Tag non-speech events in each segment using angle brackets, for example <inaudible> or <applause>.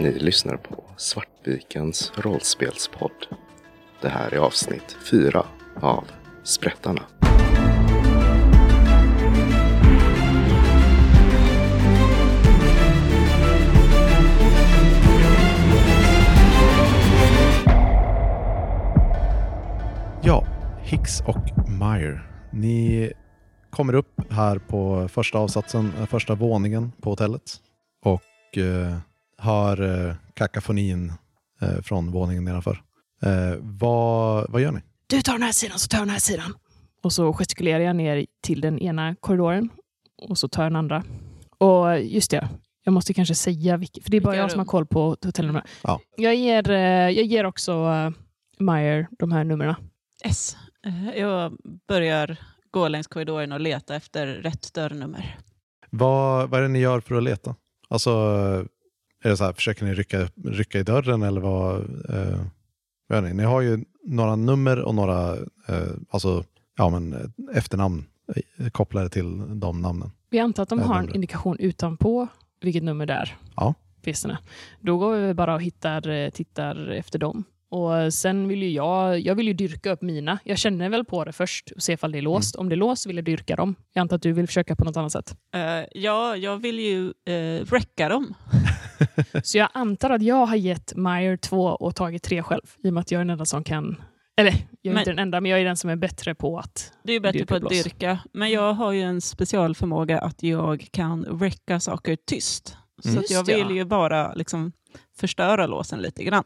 Ni lyssnar på Svartvikens rollspelspodd. Det här är avsnitt fyra av Sprättarna. Ja, Hicks och Meyer. Ni kommer upp här på första avsatsen, första våningen på hotellet och eh, hör eh, kakafonin eh, från våningen nedanför. Eh, vad, vad gör ni? Du tar den här sidan så tar jag den här sidan. Och så gestikulerar jag ner till den ena korridoren och så tar jag den andra. Och just det, jag måste kanske säga vilket, för det är bara Vilka jag som har koll på hotellnumren. Ja. Jag, ger, eh, jag ger också uh, Meyer de här numren. S. Eh, Jag börjar gå längs korridoren och leta efter rätt dörrnummer. Vad, vad är det ni gör för att leta? Alltså, är det så här, försöker ni rycka, rycka i dörren eller vad? Eh, vad ni? ni har ju några nummer och några eh, alltså, ja, men, eh, efternamn eh, kopplade till de namnen. Vi antar att de Ja, har en indikation utanpå vilket nummer det är. Ja. Pisterna. Då går vi bara och hittar, eh, tittar efter dem. Och sen vill ju jag, jag vill ju dyrka upp mina. Jag känner väl på det först och se ifall det är låst. Mm. Om det är låst vill jag dyrka dem. Jag antar att du vill försöka på något annat sätt. Eh, ja, jag vill ju uh, räcka dem. <laughs> <laughs> Så jag antar att jag har gett Meyer två och tagit tre själv. I och med att jag är den enda som kan... Eller, jag är Men- inte den enda, men jag är den som är bättre på att... Du är bättre Dyrka på att blås. dyrka. Men jag har ju en specialförmåga att jag kan räcka saker tyst. Mm. Så att jag vill ju bara liksom förstöra låsen lite grann.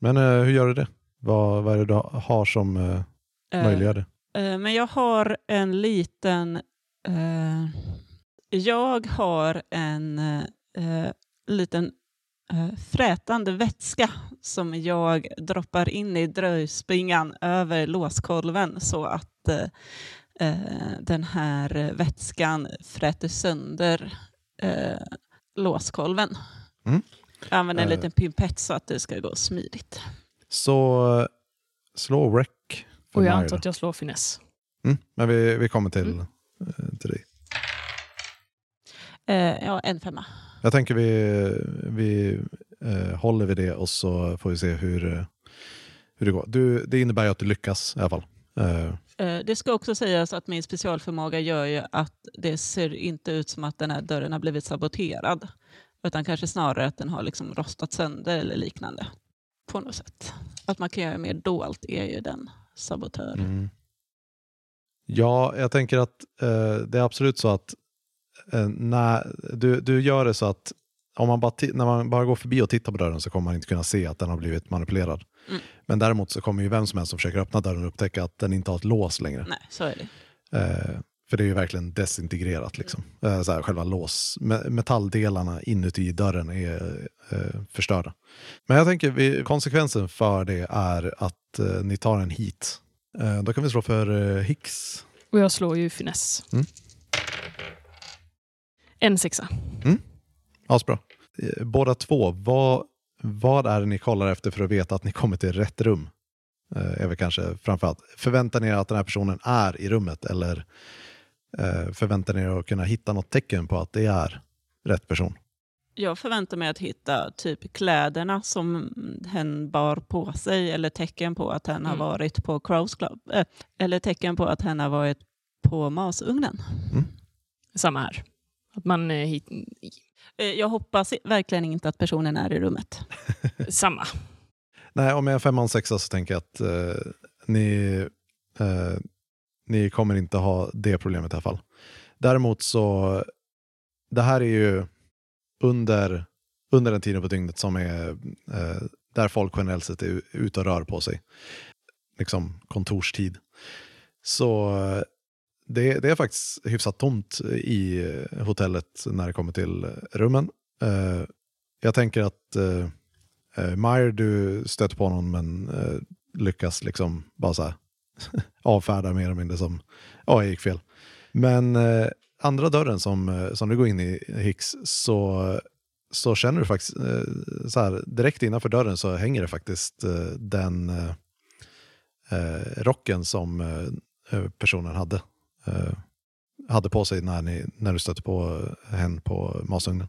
Men eh, hur gör du det? Vad, vad är det du har som Eh, möjliggör det? Eh, Men jag har en liten... jag har en liten eh, frätande vätska som jag droppar in i dröjspringan över låskolven så att eh, eh, den här vätskan fräter sönder eh, låskolven. Mm. Jag använder en Eh. liten pimpett så att det ska gå smidigt. Så eh, slå rec. Och jag antar att jag slår finess. Mm, men vi, vi kommer till, Mm. till dig. Eh, ja, en femma. Jag tänker vi, vi eh, håller vid det och så får vi se hur, hur det går. Du, det innebär ju att du lyckas i alla fall. Eh, Eh, Det ska också sägas att min specialförmåga gör ju att det ser inte ut som att den här dörren har blivit saboterad. Utan kanske snarare att den har liksom rostat sönder eller liknande. På något sätt. Att man kan göra mer dolt är ju den sabotör. mm. Ja, jag tänker att eh, det är absolut så att när, du, du gör det så att om man bara när man bara går förbi och tittar på dörren så kommer man inte kunna se att den har blivit manipulerad. Mm. Men däremot så kommer ju vem som helst som försöker öppna dörren upptäcka att den inte har ett lås längre. Nej, så är det. Eh, för det är ju verkligen desintegrerat. Liksom. Eh, så här, själva lås, me- metalldelarna inuti dörren är eh, förstörda. Men jag tänker vi, konsekvensen för det är att eh, ni tar en hit. Eh, då kan vi slå för eh, Hicks. Och jag slår ju finess. Mm. En sexa. Asbra. Eh, båda två, vad, vad är det ni kollar efter för att veta att ni kommer till rätt rum? Eh, är väl kanske framförallt. Förväntar ni er att den här personen är i rummet eller eh, förväntar ni er att kunna hitta något tecken på att det är rätt person? Jag förväntar mig att hitta typ kläderna som hen bar på sig eller tecken på att hen har Mm. varit på Crows Club. Eh, eller tecken på att hen har varit på masugnen. Samma här. Att man eh, hit, Eh, Jag hoppas verkligen inte att personen är i rummet. <laughs> Samma. Nej, om jag är femma och sexa så tänker jag att eh, ni, eh, ni kommer inte ha det problemet i alla fall. Däremot så, det här är ju under, under den tiden på dygnet som är eh, där folk generellt sett är ute och rör på sig. Liksom kontorstid. Så det, det är faktiskt hyfsat tomt i eh, hotellet när det kommer till rummen. Uh, jag tänker att uh, Meyer, du stöter på någon men lyckas liksom bara så här <laughs> avfärda mer eller mindre som ja, jag gick fel. Men andra dörren som, som du går in i Hicks så, så känner du faktiskt så här direkt innanför dörren så hänger det faktiskt den rocken som personen hade. Eh, hade på sig när, ni, när du stötte på henne på masugnen.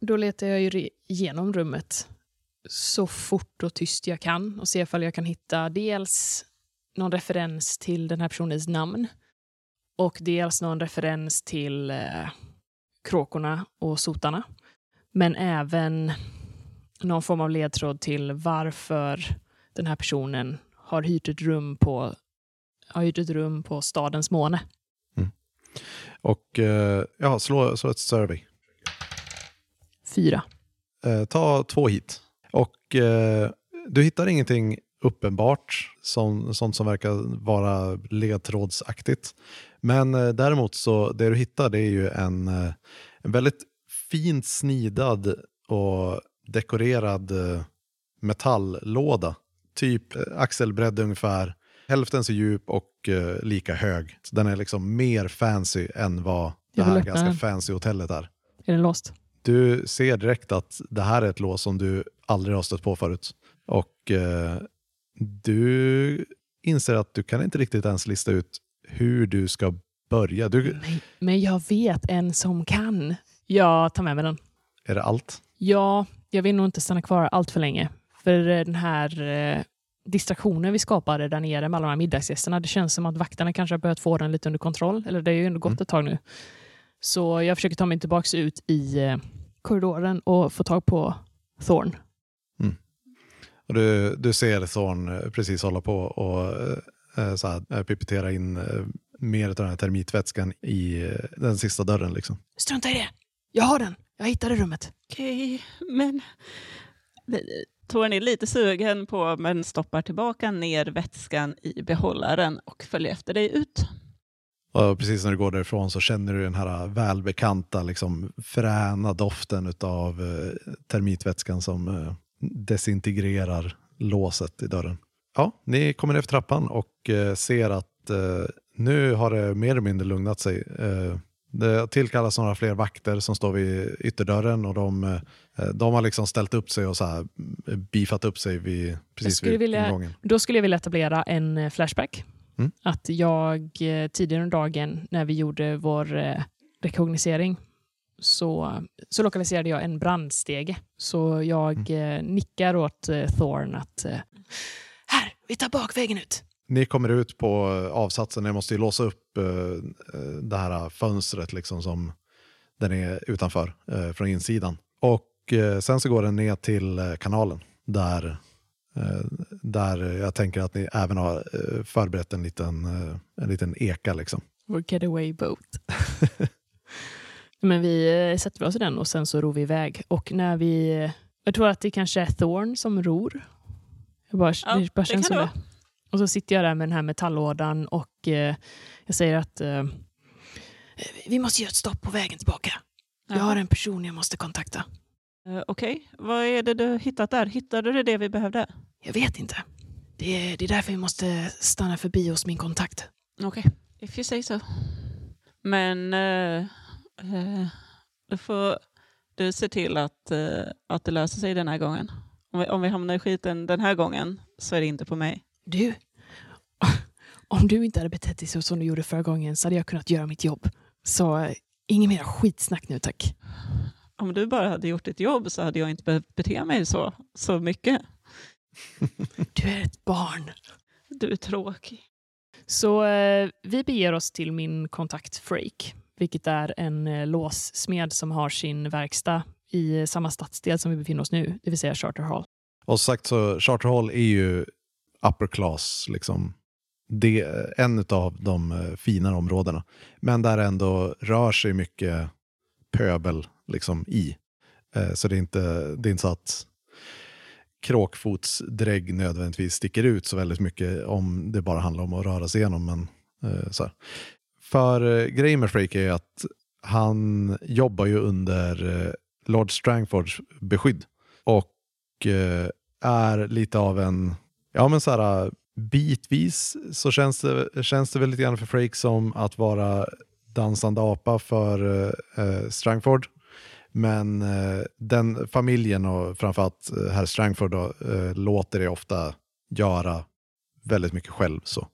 Då letar jag ju igenom rummet så fort och tyst jag kan och ser ifall jag kan hitta dels någon referens till den här personens namn och dels någon referens till eh, kråkorna och sotarna. Men även någon form av ledtråd till varför den här personen har hyrt ett rum på, har hyrt ett rum på stadens måne. Och eh, ja, slå, slå ett survey. Fyra. Eh, ta två hit. Och eh, du hittar ingenting uppenbart, som, sånt som verkar vara ledtrådsaktigt. Men eh, däremot så det du hittar det är ju en, eh, en väldigt fint snidad och dekorerad eh, metalllåda. Typ axelbredd ungefär, hälften så djup och eh, lika hög. Så den är liksom mer fancy än vad det här ganska den. fancy hotellet är. Är den låst? Du ser direkt att det här är ett lås som du aldrig har stött på förut. Och eh, du inser att du kan inte riktigt ens lista ut hur du ska börja. Du, Men, men jag vet en som kan. Jag tar med mig den. är det allt? Ja, jag vill nog inte stanna kvar allt för länge. För eh, den här distraktionen vi skapade där nere med alla de här middagsgästerna, det känns som att vakterna kanske har börjat få den lite under kontroll. Eller det har ju ändå gått Mm. ett tag nu. Så jag försöker ta mig tillbaka ut i eh, korridoren och få tag på Thorn. Och du, du ser Thorn eh, precis hålla på och eh, så här, pipetera in eh, mer av den här termitvätskan i eh, den sista dörren. Liksom. Strunta i det! Jag har den! Jag hittade rummet. Okej, men... Tåren är lite sugen på, men stoppar tillbaka ner vätskan i behållaren och följer efter dig ut. Och precis när du går därifrån så känner du den här välbekanta liksom, fräna doften av eh, termitvätskan som eh, desintegrerar låset i dörren. Ja, ni kommer ner för trappan och eh, ser att eh, nu har det mer eller mindre lugnat sig. Eh, det tillkallas några fler vakter som står vid ytterdörren och de, eh, de har liksom ställt upp sig och så här, eh, beefat upp sig vid, precis vid vilja- ingången. Då skulle jag vilja etablera en eh, flashback. Mm. Att jag tidigare under dagen när vi gjorde vår rekognosering så, så lokaliserade jag en brandstege. Så jag eh, nickar åt Thorn att här, vi tar bakvägen ut. Ni kommer ut på eh, avsatsen, ni måste ju låsa upp eh, eh, det här fönstret liksom som den är utanför eh, från insidan. Och eh, sen så går den ner till kanalen där, eh, där jag tänker att ni även har eh, förberett en liten, eh, en liten eka. Liksom. Vår getaway boat. <laughs> Men vi eh, sätter oss i den och sen så ror vi iväg. Och när vi... Jag tror att det kanske är Thorn som ror. Jag bara, Ja, det bara det känns kan som det det. Och så sitter jag där med den här metalllådan och eh, jag säger att eh, vi måste göra ett stopp på vägen tillbaka. Jag har en person jag måste kontakta. Eh, Okej, vad är det du hittat där? Hittade du det vi behövde? Jag vet inte. Det är, det är därför vi måste stanna förbi hos min kontakt. Okej, if you say so. Men eh, eh, då får du se till att, att det löser sig den här gången. Om vi, om vi hamnar i skiten den här gången så är det inte på mig. Du, om du inte hade betett dig så som du gjorde förra gången så hade jag kunnat göra mitt jobb. Så eh, inget mer skitsnack nu tack. Om du bara hade gjort ditt jobb så hade jag inte behövt bete mig så, så mycket. <laughs> Du är ett barn. Du är tråkig. Så eh, vi beger oss till min kontakt Frake, vilket är en eh, låssmed som har sin verkstad i eh, samma stadsdel som vi befinner oss nu, det vill säga Charter Hall. Och sagt så Charter Hall är ju upper class, liksom. Det en av de eh, finare områdena. Men där ändå rör sig mycket pöbel liksom, i. Eh, så det är, inte, det är inte så att kråkfotsdrägg nödvändigtvis sticker ut så väldigt mycket om det bara handlar om att röra sig igenom. Men, eh, så här. För grejen med Frake är att han jobbar ju under Lord Strangfords beskydd. Och är lite av en, ja men så här bitvis så känns det, känns det väl lite grann för Freak som att vara dansande apa för eh, eh, Strangford. Men eh, den familjen och framförallt eh, herr Strangford då, eh, låter det ofta göra väldigt mycket själv. Så.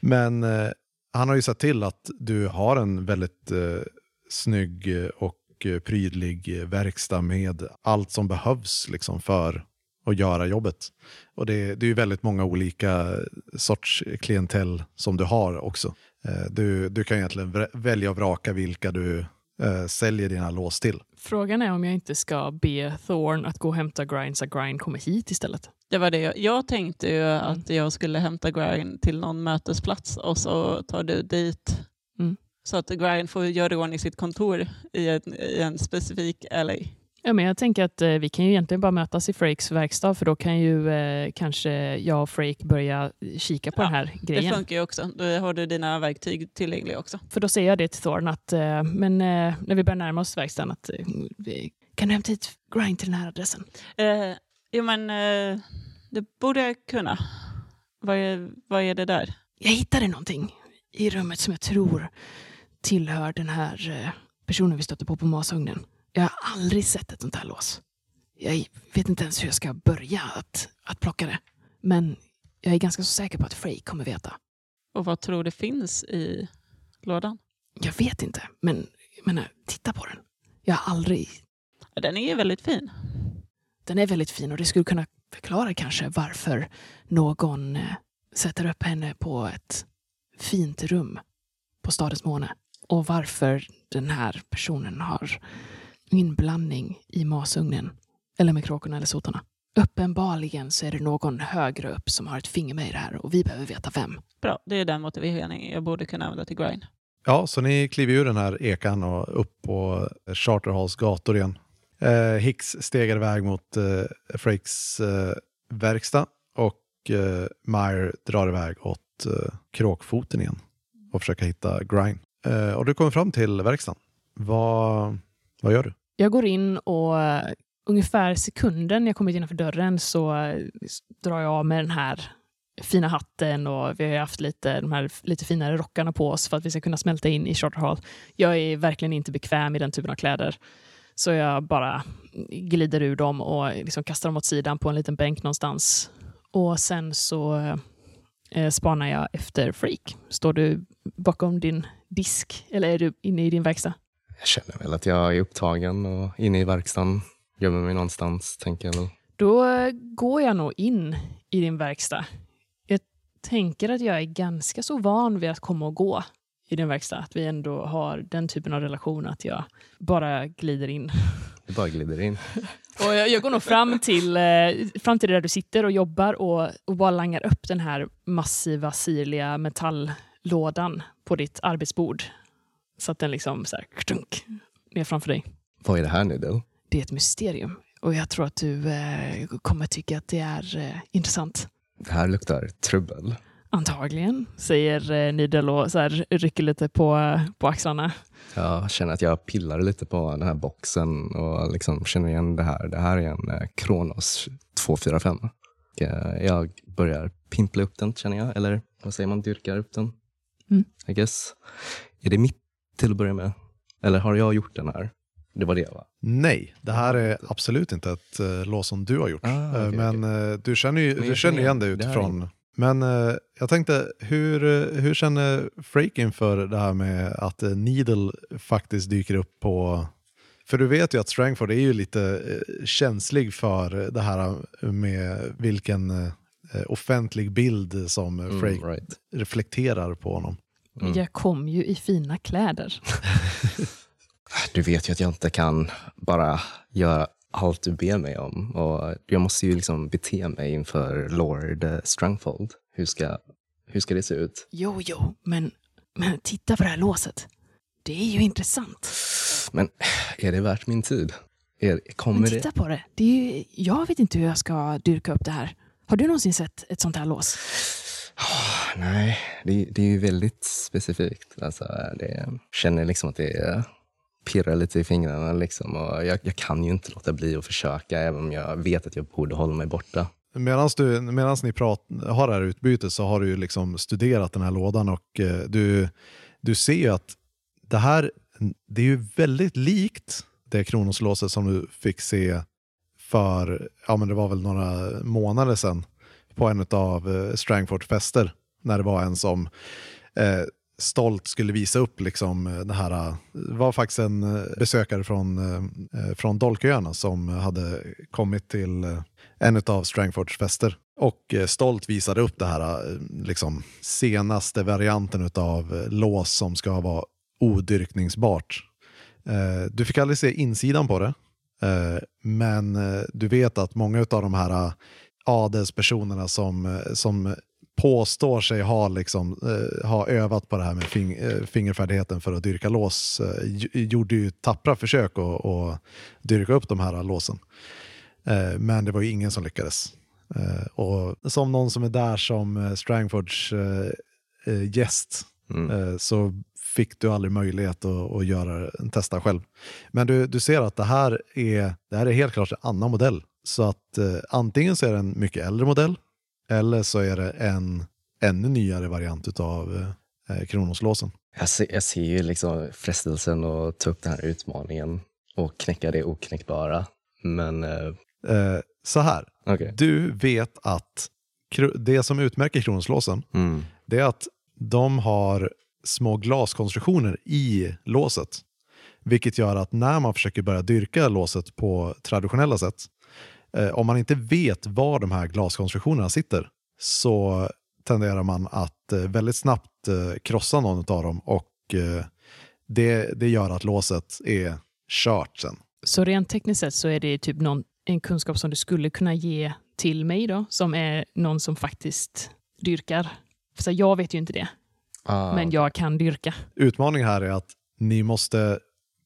Men eh, han har ju sett till att du har en väldigt eh, snygg och prydlig verkstad med allt som behövs liksom för att göra jobbet. Och det, det är ju väldigt många olika sorts klientell som du har också. Eh, du, du kan egentligen vä- välja och vraka vilka du eh, säljer dina lås till. Frågan är om jag inte ska be Thorn att gå och hämta Grind så Grind kommer hit istället. Det var det jag, jag tänkte ju att jag skulle hämta Grind till någon mötesplats och så tar du dit Mm. så att Grind får göra i ordning sitt kontor i en, i en specifik LA. Ja, men jag tänker att eh, vi kan ju egentligen bara mötas i Frakes verkstad för då kan ju eh, kanske jag och Frake börja kika på Ja, den här Det grejen. funkar ju också. Då har du dina verktyg tillgängliga också. För då säger jag det till Thorn att eh, men, eh, när vi börjar närma oss verkstaden att eh, kan du hämta hit Grind till den här adressen? Eh, jo, men eh, det borde jag kunna. Vad är, vad är det där? Jag hittade någonting i rummet som jag tror tillhör den här eh, personen vi stötte på på masugnen. Jag har aldrig sett ett sånt här lås. Jag vet inte ens hur jag ska börja att, att plocka det. Men jag är ganska så säker på att Frey kommer veta. Och vad tror du finns i lådan? Jag vet inte, men jag menar, titta på den. Jag har aldrig... Den är ju väldigt fin. Den är väldigt fin och det skulle kunna förklara kanske varför någon eh, sätter upp henne på ett fint rum på stadens måne. Och varför den här personen har inblandning i masugnen eller med kråkorna eller sotarna. Uppenbarligen så är det någon högre upp som har ett finger med i det här och vi behöver veta vem. Bra, det är den motiveringen jag borde kunna använda till grind. Ja, så ni kliver ur den här ekan och upp på Charterhalls gator igen. Eh, Hicks stegar iväg mot eh, Frakes eh, verkstad och eh, Meyer drar iväg åt eh, kråkfoten igen och försöker hitta Grind. Eh, och du kommer fram till verkstaden. Vad, vad gör du? Jag går in och eh, ungefär sekunden jag kommit innanför dörren så eh, drar jag av med den här fina hatten och vi har ju haft lite, de här lite finare rockarna på oss för att vi ska kunna smälta in i Charter Hall. Jag är verkligen inte bekväm i den typen av kläder. Så jag bara glider ur dem och eh, liksom kastar dem åt sidan på en liten bänk någonstans. Och sen så eh, spanar jag efter Freak. Står du bakom din disk eller är du inne i din verkstad? Jag känner väl att jag är upptagen och inne i verkstaden. Gömmer mig någonstans, tänker jag väl. Då går jag nog in i din verkstad. Jag tänker att jag är ganska så van vid att komma och gå i din verkstad. Att vi ändå har den typen av relation att jag bara glider in. Det bara glider in. <laughs> Och jag, jag går nog fram till, eh, fram till där du sitter och jobbar och, och bara langar upp den här massiva sirliga metalllådan på ditt arbetsbord. Så att den liksom så här, ktunk, ner framför dig. Vad är det här nu då? Det är ett mysterium. Och jag tror att du eh, kommer tycka att det är eh, intressant. Det här luktar trubbel. Antagligen, säger eh, Nidel och så här, rycker lite på, på axlarna. Jag känner att jag pillar lite på den här boxen och liksom känner igen det här. Det här är en eh, Kronos 245. Och, eh, jag börjar pimpla upp den, känner jag. Eller vad säger man? Dyrkar upp den. Mm. I guess. Är det mitt till att börja med? Eller har jag gjort den här? Det var det, va? Nej, det här är absolut inte ett uh, lås som du har gjort. Ah, Eh, men eh, du känner ju du känner igen det igen- det utifrån. Men eh, jag tänkte, hur, eh, hur känner Frake inför det här med att uh, Needle faktiskt dyker upp på... För du vet ju att Strangford är ju lite eh, känslig för det här med vilken eh, offentlig bild som Mm, Frake right. reflekterar på honom. Mm. Jag kom ju i fina kläder. <laughs> Du vet ju att jag inte kan bara göra allt du ber mig om. Och jag måste ju liksom bete mig inför Lord Strangfold. Hur ska, hur ska det se ut? Jo, jo, men, men titta på det här låset. Det är ju intressant. Men är det värt min tid? Är, kommer Men det? titta på det. det är ju, jag vet inte hur jag ska dyrka upp det här. Har du någonsin sett ett sånt här lås? Nej, det, det är ju väldigt specifikt. Alltså, det, jag känner liksom att det pirrar lite i fingrarna. Liksom, och jag, jag kan ju inte låta bli att försöka, även om jag vet att jag borde hålla mig borta. Medan ni prat, har det här utbytet så har du ju liksom studerat den här lådan och eh, du, du ser ju att det här det är ju väldigt likt det kronoslåset som du fick se för, ja men det var väl några månader sedan på en av eh, Strangfords fester när det var en som eh, stolt skulle visa upp liksom eh, det här. Det var faktiskt en eh, besökare från, eh, från Dolköarna som hade kommit till en av Strangfords fester och stolt visade upp det här liksom, senaste varianten av lås som ska vara odyrkningsbart. Eh, du fick aldrig se insidan på det, eh, men du vet att många av de här adelspersonerna som, som påstår sig ha, liksom, eh, ha övat på det här med fing, eh, fingerfärdigheten för att dyrka lås eh, gjorde ju tappra försök att, att dyrka upp de här låsen. Eh, men det var ju ingen som lyckades. Och som någon som är där som Strangfords gäst mm. så fick du aldrig möjlighet att, att göra, testa själv. Men du, du ser att det här, är, det här är helt klart en annan modell. Så att eh, antingen så är det en mycket äldre modell eller så är det en ännu nyare variant av eh, Kronoslåsen. Jag ser, jag ser ju liksom frestelsen att ta upp den här utmaningen och knäcka det oknäckbara. Men... Eh... Eh, så här, okay. du vet att det som utmärker Kronoslåsen, mm. det är att de har små glaskonstruktioner i låset. Vilket gör att när man försöker börja dyrka låset på traditionella sätt om man inte vet var de här glaskonstruktionerna sitter så tenderar man att eh, väldigt snabbt eh, krossa någon av dem och eh, det, det gör att låset är kört sen. Så rent tekniskt sett så är det typ någon, en kunskap som du skulle kunna ge till mig då, som är någon som faktiskt dyrkar. För jag vet ju inte det, ah. men jag kan dyrka. Utmaningen här är att ni måste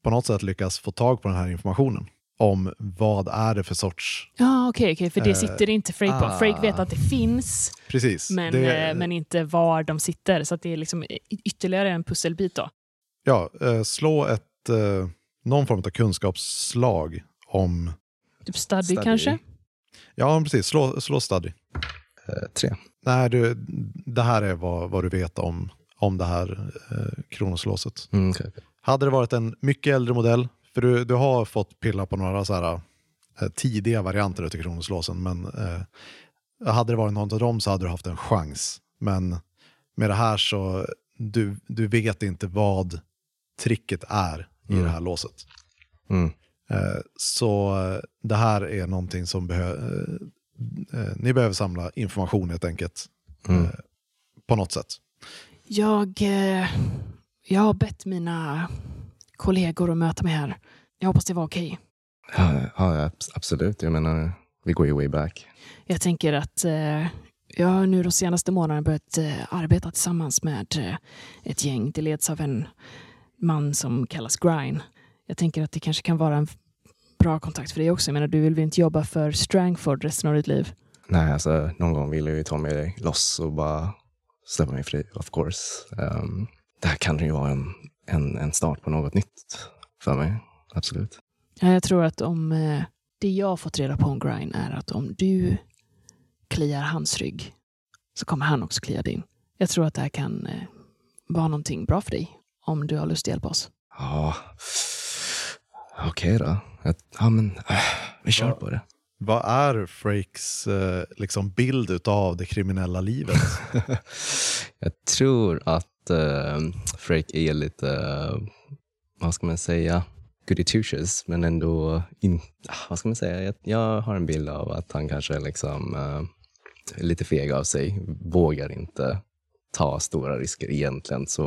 på något sätt lyckas få tag på den här informationen om vad är det för sorts... Ja, okej, okay, okay, för det eh, sitter inte Frake på. Ah, Frake vet att det finns, precis, men, det, eh, men inte var de sitter. Så det är liksom ytterligare en pusselbit då. Ja, eh, slå ett, eh, någon form av kunskapsslag om... Typ study, study. kanske? Ja, precis. Slå, slå study. Eh, tre. Nej, du, det här är vad, vad du vet om, om det här eh, kronoslåset. Mm, okay. Hade det varit en mycket äldre modell för du, du har fått pilla på några så här, eh, tidiga varianter av kronoslåsen, men eh, hade det varit någon av dem så hade du haft en chans. Men med det här så du, du vet inte vad tricket är i mm. det här låset. Mm. Eh, så eh, det här är någonting som behöver... Eh, eh, ni behöver samla information helt enkelt. Mm. på något sätt. Jag, jag har bett mina kollegor att möta mig här. Jag hoppas det var okej. Okay. Ja, ja, absolut. Jag menar, vi går ju way back. Jag tänker att eh, jag har nu de senaste månaderna börjat eh, arbeta tillsammans med eh, ett gäng. Det leds av en man som kallas Grine. Jag tänker att det kanske kan vara en bra kontakt för dig också. Jag menar, du vill väl inte jobba för Strangford resten av ditt liv? Nej, alltså någon gång vill jag ju ta mig loss och bara släppa mig fri, of course. Um, det här kan ju vara en, en, en start på något nytt för mig absolut. Ja, jag tror att om eh, det jag har fått reda på om Grind är att om du kliar hans rygg så kommer han också klia din. Jag tror att det här kan eh, vara någonting bra för dig om du har lust att hjälpa oss. Ja, okej okay då. Ja, men äh, vi kör på det. Vad är Frakes eh, liksom bild av det kriminella livet? <laughs> jag tror att eh, Frake är lite, eh, vad ska man säga, goody two men ändå, in, ah, vad ska man säga, jag, jag, har en bild av att han kanske är liksom, uh, lite feg av sig, vågar inte ta stora risker egentligen. Så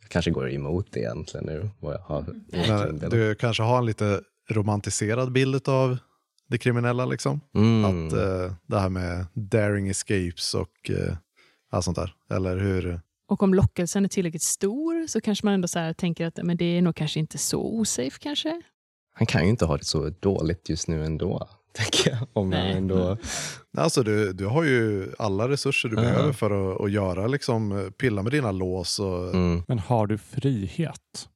jag kanske går emot det egentligen nu. Vad jag har men, du kanske har en lite romantiserad bild av det kriminella liksom? Mm. Att uh, det här med daring escapes och uh, allt sånt där, eller hur? Och om lockelsen är tillräckligt stor så kanske man ändå så tänker att men det är nog kanske inte så osafe kanske. Han kan ju inte ha det så dåligt just nu ändå. <laughs> Tänker jag, om Nej. ändå... Alltså, du, du har ju alla resurser du uh -huh. behöver för att, att göra, liksom, pilla med dina lås. Och... Mm. Men har du frihet?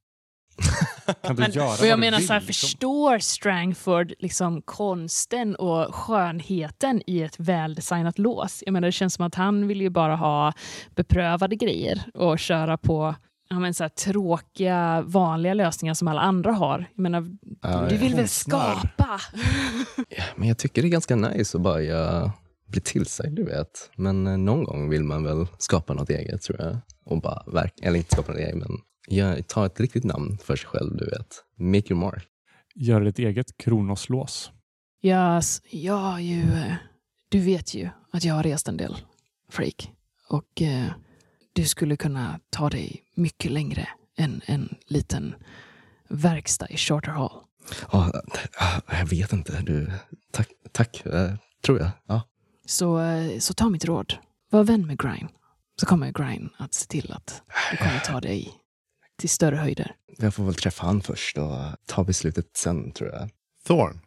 <laughs> kan du men, göra och jag menar, vill, så här, liksom? förstår Strangford liksom konsten och skönheten i ett väldesignat lås? Jag menar, det känns som att han vill ju bara ha beprövade grejer och köra på ja, men så här, tråkiga, vanliga lösningar som alla andra har. Jag menar, ja, du vill väl skapa? ja, men jag tycker det är ganska nice att bara göra bli till sig, du vet. Men eh, någon gång vill man väl skapa något eget, tror jag. Och bara verk eller inte skapa något eget, men ja, ta ett riktigt namn för sig själv, du vet. Make your mark. Gör ett eget kronoslås. Jag, s- jag har ju... Du vet ju att jag har rest en del, Freak. Och eh, du skulle kunna ta dig mycket längre än en liten verkstad i Charter Hall. Ja, jag vet inte. Du, tack, tack eh, tror jag. Ja. Så, eh, så ta mitt råd. Var vän med Grine. Så kommer Grine att se till att du kommer ta dig till större höjder. Jag får väl träffa han först och ta beslutet sen, tror jag. Thorn,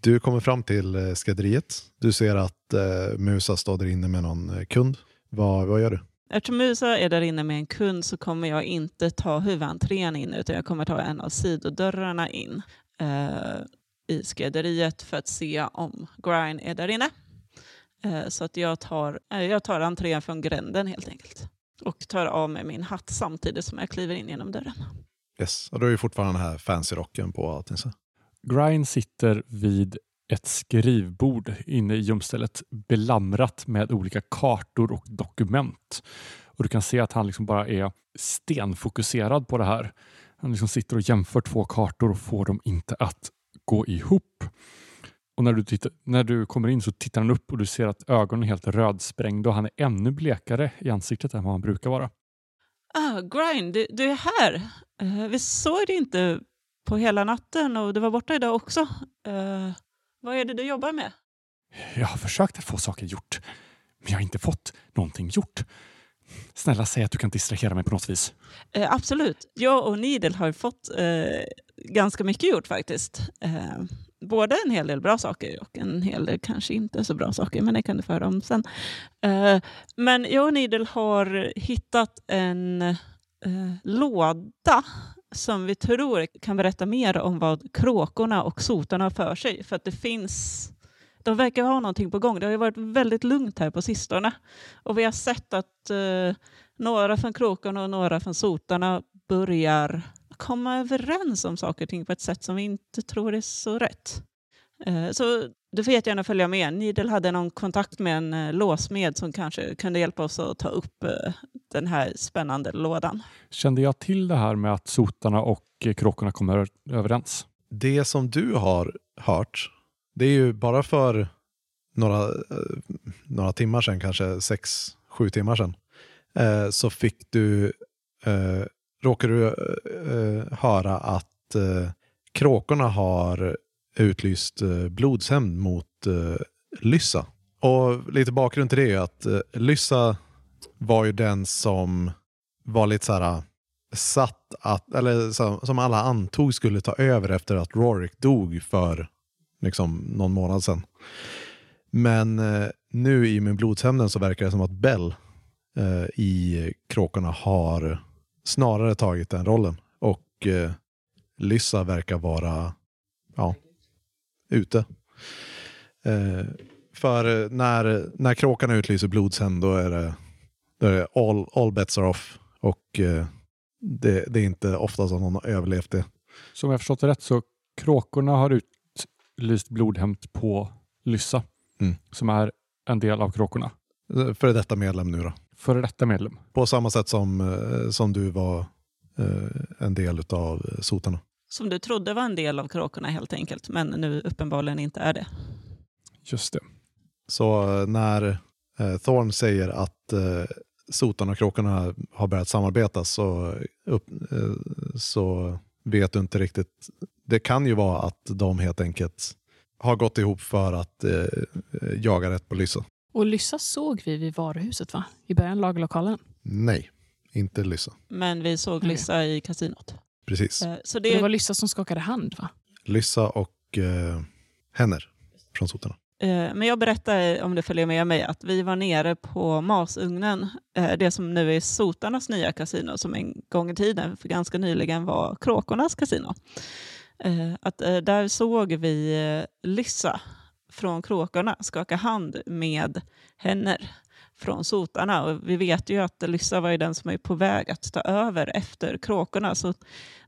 du kommer fram till eh, skrädderiet. Du ser att eh, Musa står där inne med någon eh, kund. Vad, vad gör du? Eftersom Musa är där inne med en kund så kommer jag inte ta huvudentrén in utan jag kommer ta en av sidodörrarna in eh, i skrädderiet för att se om Grine är där inne. Eh, så att jag tar, eh, jag tar entrén från gränden helt enkelt. Och tar av mig min hatt samtidigt som jag kliver in genom dörren. Yes. Och du har ju fortfarande den här fancy rocken på allting. Så. Grind sitter vid ett skrivbord inne i gömstället belamrat med olika kartor och dokument. Och Du kan se att han liksom bara är stenfokuserad på det här. Han liksom sitter och jämför två kartor och får dem inte att gå ihop. Och när du, tittar, när du kommer in så tittar han upp och du ser att ögonen är helt rödsprängda och han är ännu blekare i ansiktet än vad han brukar vara. Ah, Grine, du, du är här. Eh, vi såg dig inte på hela natten och du var borta idag också. Eh, vad är det du jobbar med? Jag har försökt att få saker gjort, men jag har inte fått någonting gjort. Snälla säg att du kan distrahera mig på något vis. Eh, absolut. Jag och Nidel har fått eh, ganska mycket gjort faktiskt. Eh, både en hel del bra saker och en hel del kanske inte så bra saker, men det kan du få höra om sen. Eh, men jag och Nidel har hittat en eh, låda som vi tror kan berätta mer om vad kråkorna och sotarna har för sig. För att det finns... De verkar ha någonting på gång. Det har ju varit väldigt lugnt här på sistone. Och vi har sett att eh, några från kråkorna och några från sotarna börjar komma överens om saker och ting på ett sätt som vi inte tror är så rätt. Eh, Så du får jättegärna följa med. Nidel hade någon kontakt med en eh, låsmed som kanske kunde hjälpa oss att ta upp eh, den här spännande lådan. Kände jag till det här med att sotarna och kråkorna kommer överens? Det som du har hört, det är ju bara för några, några timmar sedan, kanske sex, sju timmar sedan, så fick du, råkar råkade du eh, höra att eh, kråkorna har utlyst eh, blodshämnd mot eh, Lyssa. Och lite bakgrund till det är att eh, Lyssa var ju den som var lite så här eh, satt att, eller så, som alla antog skulle ta över efter att Rorik dog för liksom, någon månad sedan. Men eh, nu i med blodshämnden så verkar det som att Bell eh, i Kråkorna har snarare tagit den rollen. Och eh, Lyssa verkar vara ja, ute. Eh, för eh, när, när Kråkorna utlyser blodshämnd då är det, då är det all, all bets are off. Och eh, det, det är inte ofta som någon har överlevt det. Så om jag förstått det rätt så kråkorna har utlyst blodhämnd på Lyssa Mm. som är en del av kråkorna. För detta medlem nu då. Före detta medlem. På samma sätt som, eh, som du var eh, en del av sotarna. Som du trodde var en del av kråkorna helt enkelt, men nu uppenbarligen inte är det. Just det. Så eh, när eh, Thorn säger att eh, sotarna och kråkorna har börjat samarbeta så, upp, eh, så vet du inte riktigt. Det kan ju vara att de helt enkelt har gått ihop för att eh, jaga rätt på Lyssa. Och Lyssa såg vi vid varuhuset, va? I början av lagerlokalen. Nej, inte Lyssa. Men vi såg. Lyssa i kasinot. Precis. Eh, Så Det det, var Lyssa som skakade hand, va? Lyssa och eh, Henner från sotarna. Eh, Men jag berättar, om du följer med mig, att vi var nere på Masugnen, eh, det som nu är sotarnas nya kasino, som en gång i tiden, för ganska nyligen, var kråkornas kasino. Att där såg vi Lyssa från kråkorna skaka hand med Henner från sotarna. Och vi vet ju att Lyssa var ju den som är på väg att ta över efter kråkorna. Så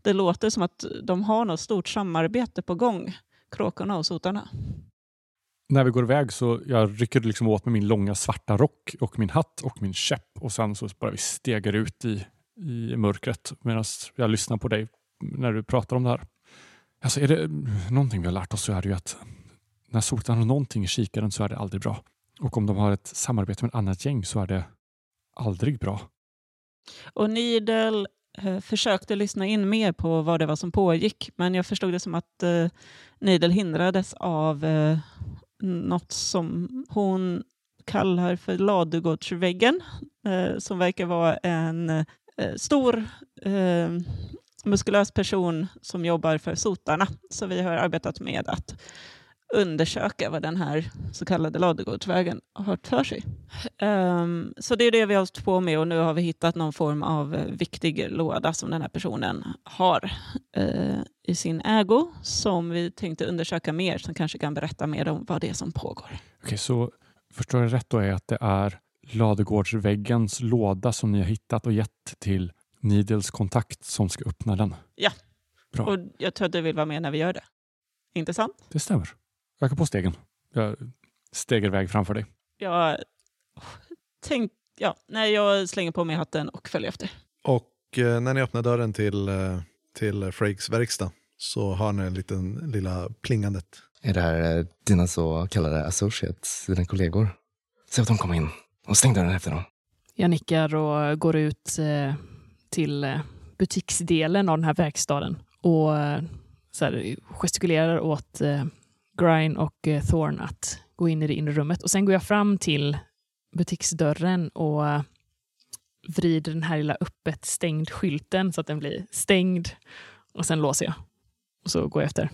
det låter som att de har något stort samarbete på gång, kråkorna och sotarna. när vi går iväg så jag rycker liksom åt med min långa svarta rock och min hatt och min käpp och sen så bara vi stegar ut i, i mörkret medan jag lyssnar på dig när du pratar om det här. Alltså är det någonting vi har lärt oss så är det ju att när sotarna har någonting i kikaren så är det aldrig bra. Och om de har ett samarbete med ett annat gäng så är det aldrig bra. Och Nidel eh, försökte lyssna in mer på vad det var som pågick, men jag förstod det som att eh, Nidel hindrades av eh, något som hon kallar för ladugårdsväggen, eh, som verkar vara en eh, stor eh, muskulös person som jobbar för sotarna. Så vi har arbetat med att undersöka vad den här så kallade ladugårdsvägen har för sig. Um, så det är det vi har hållit på med och nu har vi hittat någon form av viktig låda som den här personen har uh, i sin ägo som vi tänkte undersöka mer som kanske kan berätta mer om vad det är som pågår. Okej, så förstår jag rätt då är att det är ladugårdsväggens låda som ni har hittat och gett till Needles kontakt som ska öppna den? Ja. Bra. Och jag tror att du vill vara med när vi gör det. Inte sant? Det stämmer. Öka på stegen. Jag stegar iväg framför dig. Jag, tänk, ja, nej, jag slänger på mig hatten och följer efter. Och eh, när ni öppnar dörren till, eh, till Frakes verkstad så har ni en liten lilla plingandet. Är det här eh, dina så kallade associates, dina kollegor? Se att de kommer in och stäng dörren efter dem. Jag nickar och går ut eh, till eh, butiksdelen av den här verkstaden och eh, så här, gestikulerar åt eh, Grine och eh, Thorn att gå in i det inre rummet. Och sen går jag fram till butiksdörren och vrider den här lilla öppet stängd skylten så att den blir stängd. Och sen låser jag. Och så går jag efter.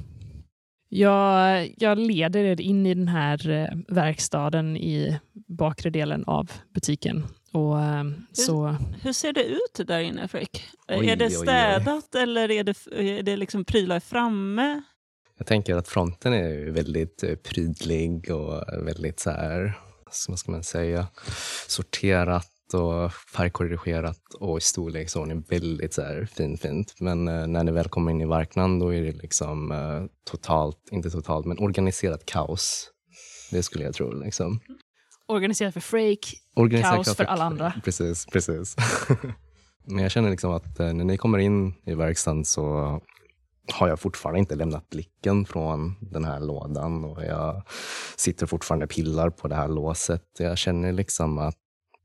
Jag, jag leder er in i den här eh, verkstaden i bakre delen av butiken. Och, eh, så, Hur ser det ut där inne, Frick? Oj, är det oj, oj. städat eller är det, är det liksom prylar framme? Jag tänker att fronten är ju väldigt eh, prydlig och väldigt så här, vad ska man säga, sorterat och färgkorrigerat och i storleksordning väldigt så här fin, fint. Men eh, när ni väl kommer in i marknaden då är det liksom eh, totalt, inte totalt, men organiserat kaos. Det skulle jag tro. Liksom. organiserat för Frake, Organiserat Kaos för alla andra. Precis, precis. <laughs> Men jag känner liksom att eh, när ni kommer in i verkstaden så har jag fortfarande inte lämnat blicken från den här lådan och jag sitter fortfarande och pillar på det här låset. Jag känner liksom att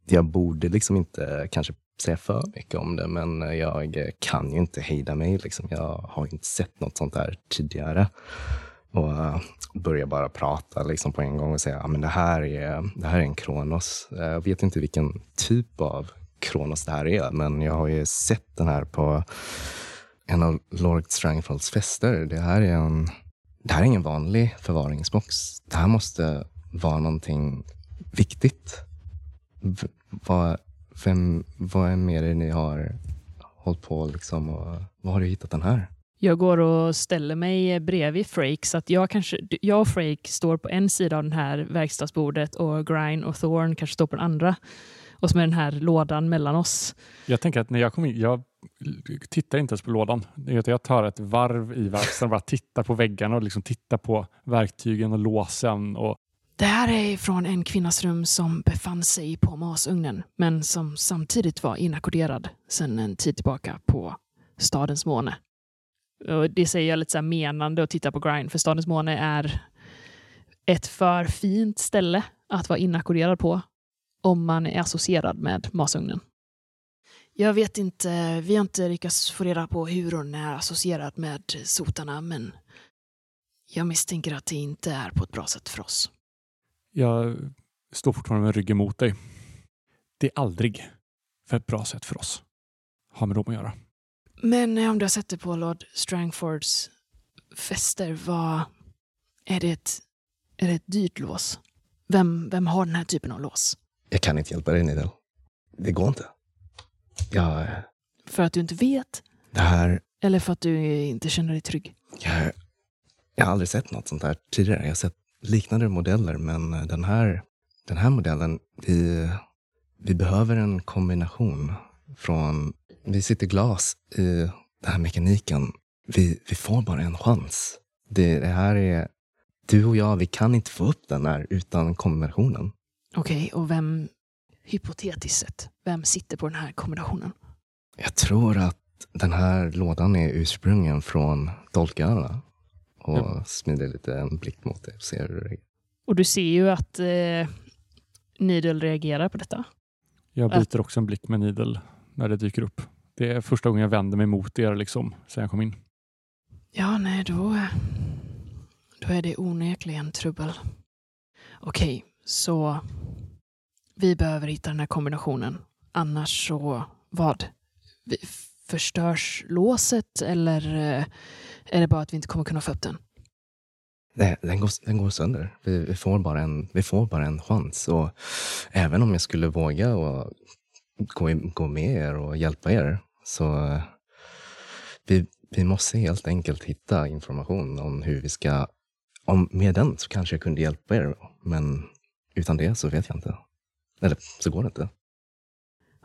jag borde liksom inte kanske säga för mycket om det, men jag kan ju inte hejda mig. Liksom. Jag har inte sett något sånt här tidigare. Och eh, börjar bara prata liksom på en gång och säga att det, här är, det här är en Kronos. Jag vet inte vilken typ av Kronos det här är, men jag har ju sett den här på en av Lord Strangfolds fester. Det här är en det här är ingen vanlig förvaringsbox. Det här måste vara någonting viktigt. V- vad, vem, vad är med det ni har hållit på liksom och var har du hittat den här? Jag går och ställer mig bredvid Frake så att jag, kanske, jag och Frake står på en sida av det här verkstadsbordet och Grine och Thorn kanske står på den andra. Och så med den här lådan mellan oss. Jag tänker att när jag kom in, jag tittar inte ens på lådan. Jag tar ett varv i verkstaden, bara tittar på väggarna och liksom tittar på verktygen och låsen. Och Det här är från en kvinnas rum som befann sig på masugnen men som samtidigt var inackorderad sedan en tid tillbaka på stadens måne. Och det säger jag lite så här menande och tittar på Grine för stadens måne är ett för fint ställe att vara inackorderad på om man är associerad med masugnen. Jag vet inte, vi har inte lyckats få reda på hur hon är associerad med sotarna men jag misstänker att det inte är på ett bra sätt för oss. jag står fortfarande med ryggen mot dig. Det är aldrig för ett bra sätt för oss. Har med dem att göra. Men eh, om du har sett det på Lord Strangfords fester, vad... Är det ett, är det ett dyrt lås? Vem, vem har den här typen av lås? Jag kan inte hjälpa dig Nidel. Det går inte. Jag, För att du inte vet? det här, Eller för att du inte känner dig trygg? jag, jag har aldrig sett något sånt här tidigare. Jag har sett liknande modeller, men den här, den här modellen, vi, vi behöver en kombination från, vi sitter glas i den här mekaniken. Vi, vi får bara en chans. Det, det här är du och jag, vi kan inte få upp den här utan kombinationen. Okej, och vem, hypotetiskt sett, vem sitter på den här kombinationen? Jag tror att den här lådan är ursprungen från Dolköarna. Och Ja. smider lite en blick mot det och ser hur det är. Och du ser ju att eh, Needle reagerar på detta. Jag byter också en blick med Nidel när det dyker upp. Det är första gången jag vänder mig mot er liksom, sen jag kom in. Ja, nej, då, då är det onekligen trubbel. Okej, så vi behöver hitta den här kombinationen. Annars så, vad? Vi, förstörs låset eller eh, är det bara att vi inte kommer kunna få upp den? Nej, den, går, den går sönder. Vi, vi, får bara en, vi får bara en chans. Och även om jag skulle våga och gå, i- gå med er och hjälpa er så eh, vi, vi måste helt enkelt hitta information om hur vi ska... Om med den så kanske jag kunde hjälpa er, men utan det så vet jag inte. Eller så går det inte.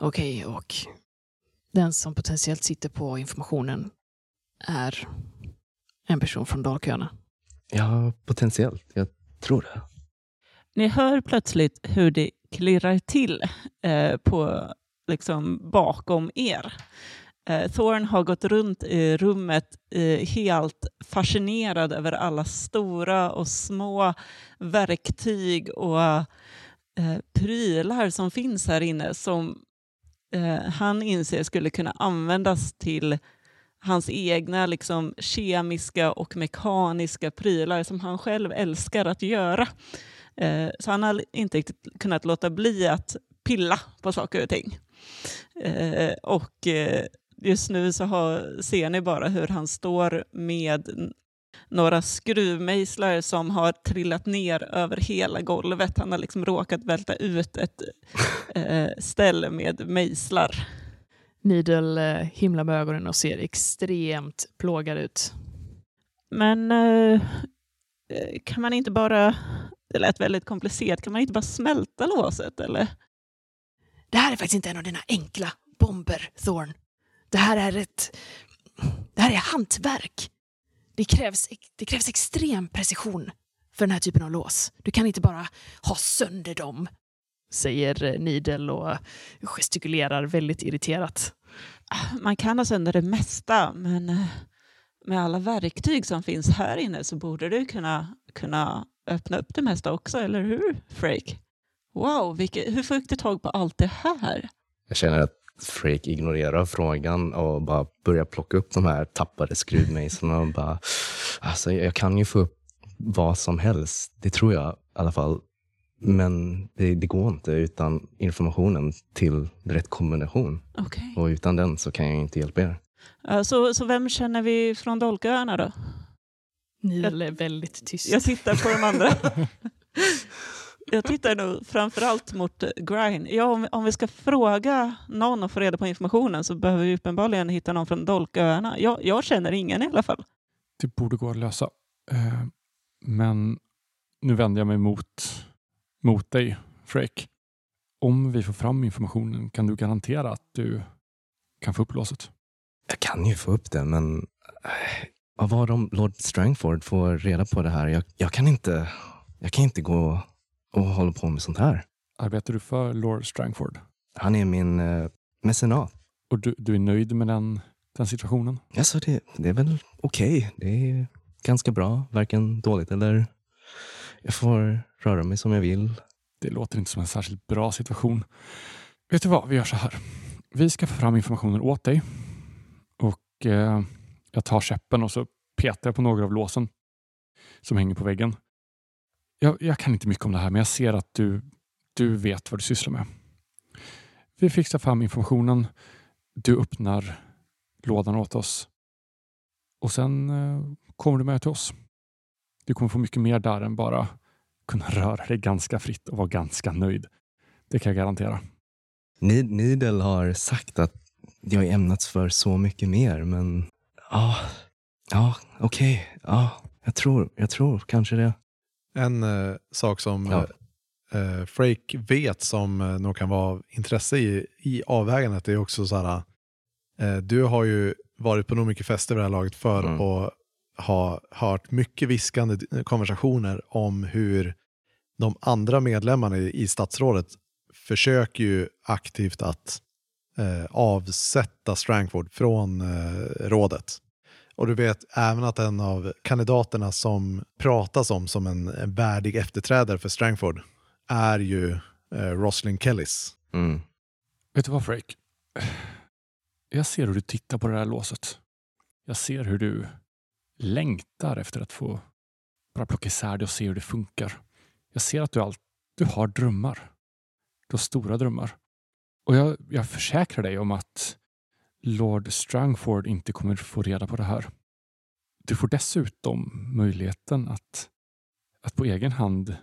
Okej, och den som potentiellt sitter på informationen är en person från Dalköarna. Ja, potentiellt. Jag tror det. Ni hör plötsligt hur det klirrar till eh, på, liksom, bakom er. Eh, Thorn har gått runt i rummet eh, helt fascinerad över alla stora och små verktyg och eh, prylar som finns här inne som eh, han inser skulle kunna användas till hans egna liksom, kemiska och mekaniska prylar som han själv älskar att göra. Eh, så han har inte riktigt kunnat låta bli att pilla på saker och ting. Eh, och just nu så har, ser ni bara hur han står med några skruvmejslar som har trillat ner över hela golvet. Han har liksom råkat välta ut ett <laughs> eh, ställe med mejslar. Needle eh, himlar med ögonen och ser extremt plågad ut. Men eh, eh, kan man inte bara, det lät väldigt komplicerat, kan man inte bara smälta låset eller? Det här är faktiskt inte en av dina enkla bomber, Thorn. Det här är ett... Det här är hantverk. Det krävs, det krävs extrem precision för den här typen av lås. Du kan inte bara ha sönder dem, säger eh, Needle och gestikulerar väldigt irriterat. Man kan ha sönder det mesta, men eh, med alla verktyg som finns här inne så borde du kunna, kunna öppna upp det mesta också, eller hur Freak? Wow, vilket, hur fick du tag på allt det här? Jag känner att Freak ignorerar frågan och bara börjar plocka upp de här tappade skruvmejslarna och bara, alltså jag kan ju få upp vad som helst, det tror jag i alla fall. Men det, det går inte utan informationen till rätt kombination. Okej. Och utan den så kan jag inte hjälpa er. Så, så vem känner vi från Dolköarna då? Needle är väldigt tyst. Jag tittar på de andra. <laughs> Jag tittar nog framförallt mot eh, Grind. Ja, om, om vi ska fråga någon och få reda på informationen så behöver vi uppenbarligen hitta någon från Dolköarna. Jag, jag känner ingen i alla fall. Det borde gå att lösa. Eh, Men nu vänder jag mig mot, mot dig, Freak. Om vi får fram informationen, kan du garantera att du kan få upp låset? Jag kan ju få upp det, men eh, vad var om Lord Strangford får reda på det här? Jag, jag, kan inte, jag kan inte gå och hålla på med sånt här. Arbetar du för Lord Strangford? Han är min eh, mecenat. Och du, du är nöjd med den, den situationen? Alltså det, det är väl okej. Det är ganska bra. Varken dåligt eller... Jag får röra mig som jag vill. Det låter inte som en särskilt bra situation. Vet du vad, vi gör så här. Vi ska få fram informationen åt dig. Och eh, jag tar käppen och så petar jag på några av låsen som hänger på väggen. Jag, jag kan inte mycket om det här, men jag ser att du, du vet vad du sysslar med. Vi fixar fram informationen. Du öppnar lådan åt oss. Och sen eh, kommer du med till oss. Du kommer få mycket mer där än bara kunna <laughs> röra dig ganska fritt och vara ganska nöjd. Det kan jag garantera. Nidel har sagt att jag är ämnats för så mycket mer, men ja, ja, okej, ja, jag tror, jag tror kanske det. En eh, sak som Ja. eh, Frake vet som eh, nog kan vara av intresse i, i avvägandet är också så här, eh, du har ju varit på nog mycket fester vid det här laget för Mm. att ha hört mycket viskande konversationer om hur de andra medlemmarna i, i statsrådet försöker ju aktivt att eh, avsätta Strangford från eh, rådet. Och du vet även att en av kandidaterna som pratas om som en, värdig efterträdare för Strangford är ju eh, Roslyn Kellys. Mm. Vet du vad Frake? Jag ser hur du tittar på det här låset. Jag ser hur du längtar efter att få bara plocka isär det och se hur det funkar. Jag ser att du, allt, du har drömmar. Du har stora drömmar. Och jag, jag försäkrar dig om att Lord Strangford inte kommer få reda på det här. Du får dessutom möjligheten att, att på egen hand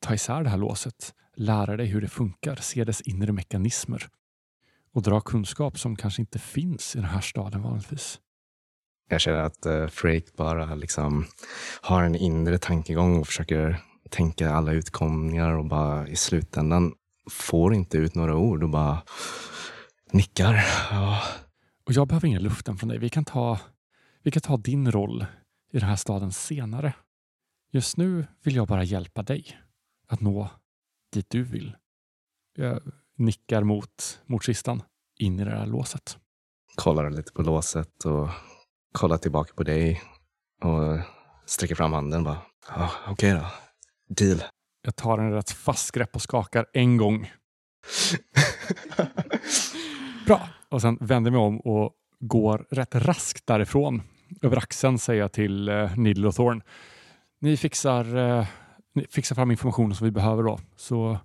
ta isär det här låset, lära dig hur det funkar, se dess inre mekanismer och dra kunskap som kanske inte finns i den här staden vanligtvis. Jag känner att eh, uh, Freak bara liksom har en inre tankegång och försöker tänka alla utkomningar och bara i slutändan får inte ut några ord och bara nickar. Ja. Och jag behöver ingen luften från dig. Vi kan ta, vi kan ta din roll i den här staden senare. Just nu vill jag bara hjälpa dig att nå dit du vill. Jag nickar mot, mot kistan in i det här låset. Kollar lite på låset och kollar tillbaka på dig och sträcker fram handen bara. Ja, Okej då. Deal. Jag tar en rätt fast grepp och skakar en gång. <laughs> Bra. Och sen vänder mig om och går rätt raskt därifrån. Över axeln säger jag till eh, Needle och Thorn. Ni fixar, eh, ni fixar fram informationen som vi behöver då. Så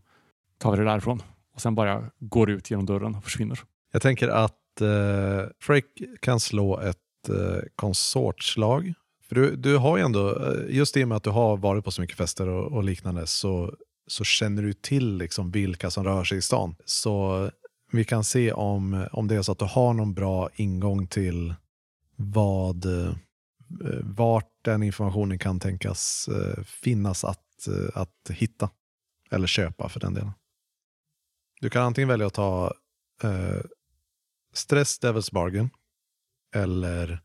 tar vi det därifrån. Och sen bara går ut genom dörren och försvinner. Jag tänker att eh, Frake kan slå ett eh, konsortslag. För du, du har ju ändå, eh, just i och med att du har varit på så mycket fester och, och liknande, så, så känner du till liksom vilka som rör sig i stan. Så vi kan se om, om det är så att du har någon bra ingång till vad, eh, vart den informationen kan tänkas eh, finnas att, eh, att hitta. Eller köpa för den delen. Du kan antingen välja att ta eh, stress Devil's Bargain eller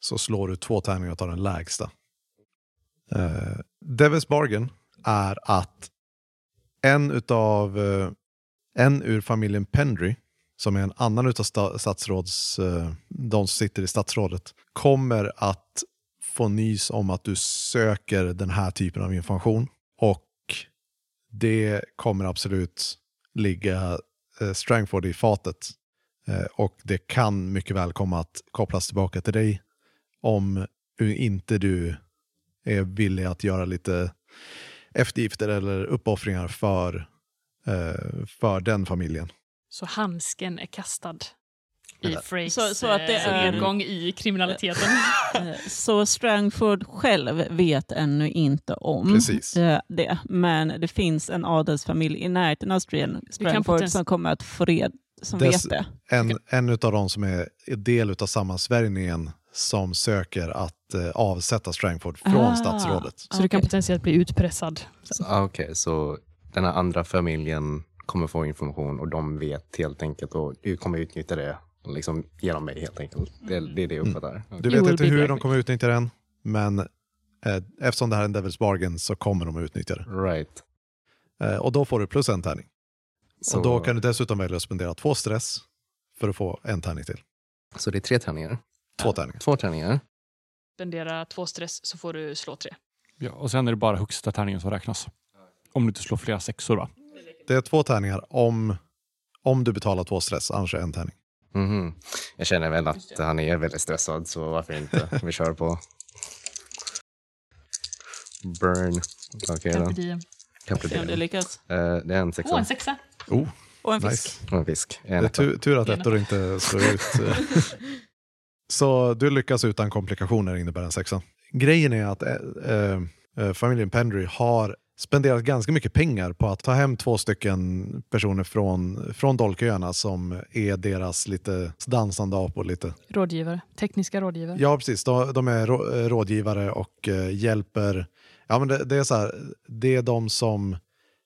så slår du två tärningar och tar den lägsta. Eh, Devil's Bargain är att en utav eh, en ur familjen Pendry, som är en annan utav sta- statsråds, eh, de som sitter i statsrådet, kommer att få nys om att du söker den här typen av information. Och det kommer absolut ligga eh, Strangford i fatet. Eh, och det kan mycket väl komma att kopplas tillbaka till dig om inte du är villig att göra lite eftergifter eller uppoffringar för, för den familjen. Så handsken är kastad i Frakes Så- så att det eh, är- nedgång i kriminaliteten. <laughs> Eh, Så Strangford själv vet ännu inte om Precis. eh, det. Men det finns en adelsfamilj i närheten av Stran- Strangford som kommer att få red, som Dess- vet det. En, en av de som är del av sammansvärjningen som söker att eh, avsätta Strangford från Ah. statsrådet. Så du kan potentiellt bli utpressad. Så, ah, Okej, så den här andra familjen kommer få information och de vet helt enkelt och du kommer utnyttja det och liksom ge dem mig helt enkelt. Det, det är det jag uppfattar. Du You vet inte hur de kommer utnyttja den, men eh, eftersom det här är en Devil's Bargain så kommer de att utnyttja det. Right. Eh, och då får du plus en tärning. Så, Och då kan du dessutom välja att spendera två stress för att få en tärning till. så det är tre tärningar? Två tärningar. Två tärningar? Spendera två stress så får du slå tre. Ja, och sen är det bara högsta tärningen som räknas. Om du inte slår flera sexor va? Det är två tärningar om, om du betalar två stress, annars är det en tärning. Mhm. Jag känner väl att han är väldigt stressad, så varför inte? Vi kör på. Burn. Okej Carpe då. om det lyckas. Eh, det är en Åh, sexa. en sexa. Oh, Och en fisk. nice. Och en fisk. Det En är etta. tur, tur att ettor inte slår ut. <laughs> Så du lyckas utan komplikationer innebär en sexa. Grejen är att eh, eh, familjen Pendry har spenderat ganska mycket pengar på att ta hem två stycken personer från, från Dolköarna som är deras lite dansande apor lite. Rådgivare. Tekniska rådgivare. Ja, precis. De, de är rå, rådgivare och eh, hjälper. Ja, men det, det är så här, det är de som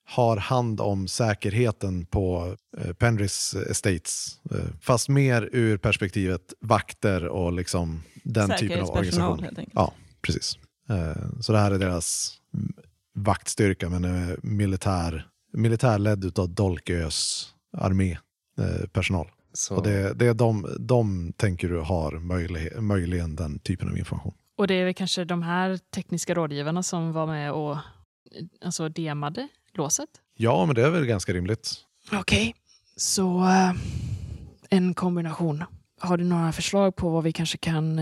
har hand om säkerheten på eh, Penrys Estates. Eh, fast mer ur perspektivet vakter och liksom den typen av organisation. Ja, precis. Eh, Så det här är deras vaktstyrka, men eh, militär, militärledd av Dolkös armé eh, personal. Så, Och det, det är de, de tänker du har möjlig, möjligen den typen av information. Och det är väl kanske de här tekniska rådgivarna som var med och alltså, demade låset? Ja, men det är väl ganska rimligt. Okej, så eh, en kombination. Har du några förslag på vad vi kanske kan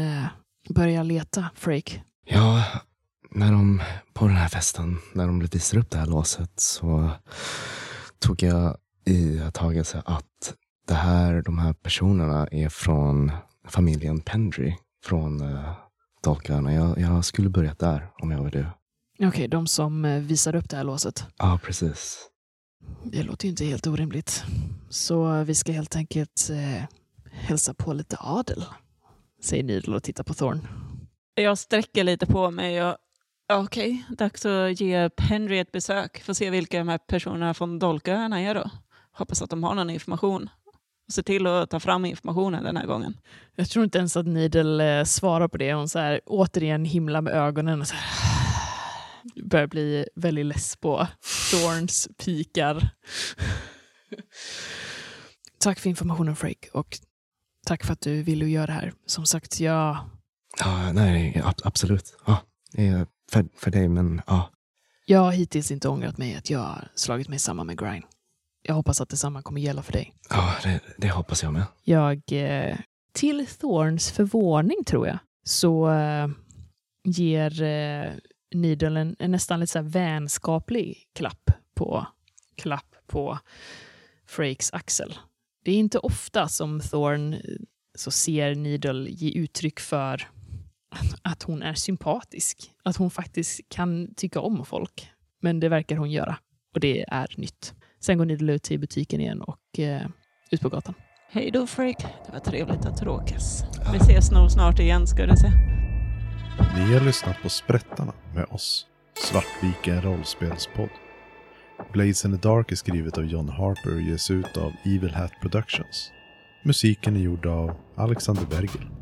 börja leta, Freak? Ja, när de på den här festen, när de visade upp det här låset så tog jag i tagelse att det här, de här personerna är från familjen Pendry från uh, Dolköarna. Jag, jag skulle börjat där om jag var du. Okej, de som eh, visade upp det här låset. Ja, precis. Det låter ju inte helt orimligt. Så vi ska helt enkelt eh, hälsa på lite adel, säger Needle och tittar på Thorn. Jag sträcker lite på mig. Och, ja, Okej, dags att ge Henry ett besök. Få se vilka de här personerna från Dolköarna är då. Hoppas att de har någon information. Se till att ta fram informationen den här gången. Jag tror inte ens att Needle eh, svarar på det. Hon så här, återigen himlar med ögonen och så här, <sighs> börjar bli väldigt less på Thorns pikar. <laughs> tack för informationen Freak och tack för att du ville göra det här. Som sagt, jag, Ja, nej, ab- absolut. Ja, det är för, för dig, men ja. jag har hittills inte ångrat mig att jag har slagit mig samman med Grind. Jag hoppas att detsamma kommer gälla för dig. ja det, det hoppas jag med. Jag, eh, till Thorns förvåning tror jag, så eh, ger eh, Needle en, en nästan lite så här vänskaplig klapp på, klapp på Frakes axel. Det är inte ofta som Thorn eh, så ser Needle ge uttryck för att hon är sympatisk. Att hon faktiskt kan tycka om folk. Men det verkar hon göra. Och det är nytt. Sen går Needle ut till butiken igen och eh, ut på gatan. Hej då Freak, det var trevligt att råkas. Vi ses nog snart igen ska du se. Ni har lyssnat på Sprättarna med oss, Svartvika rollspelspodd. Blades in the Dark är skrivet av John Harper och ges ut av Evil Hat Productions. Musiken är gjord av Alexander Berger.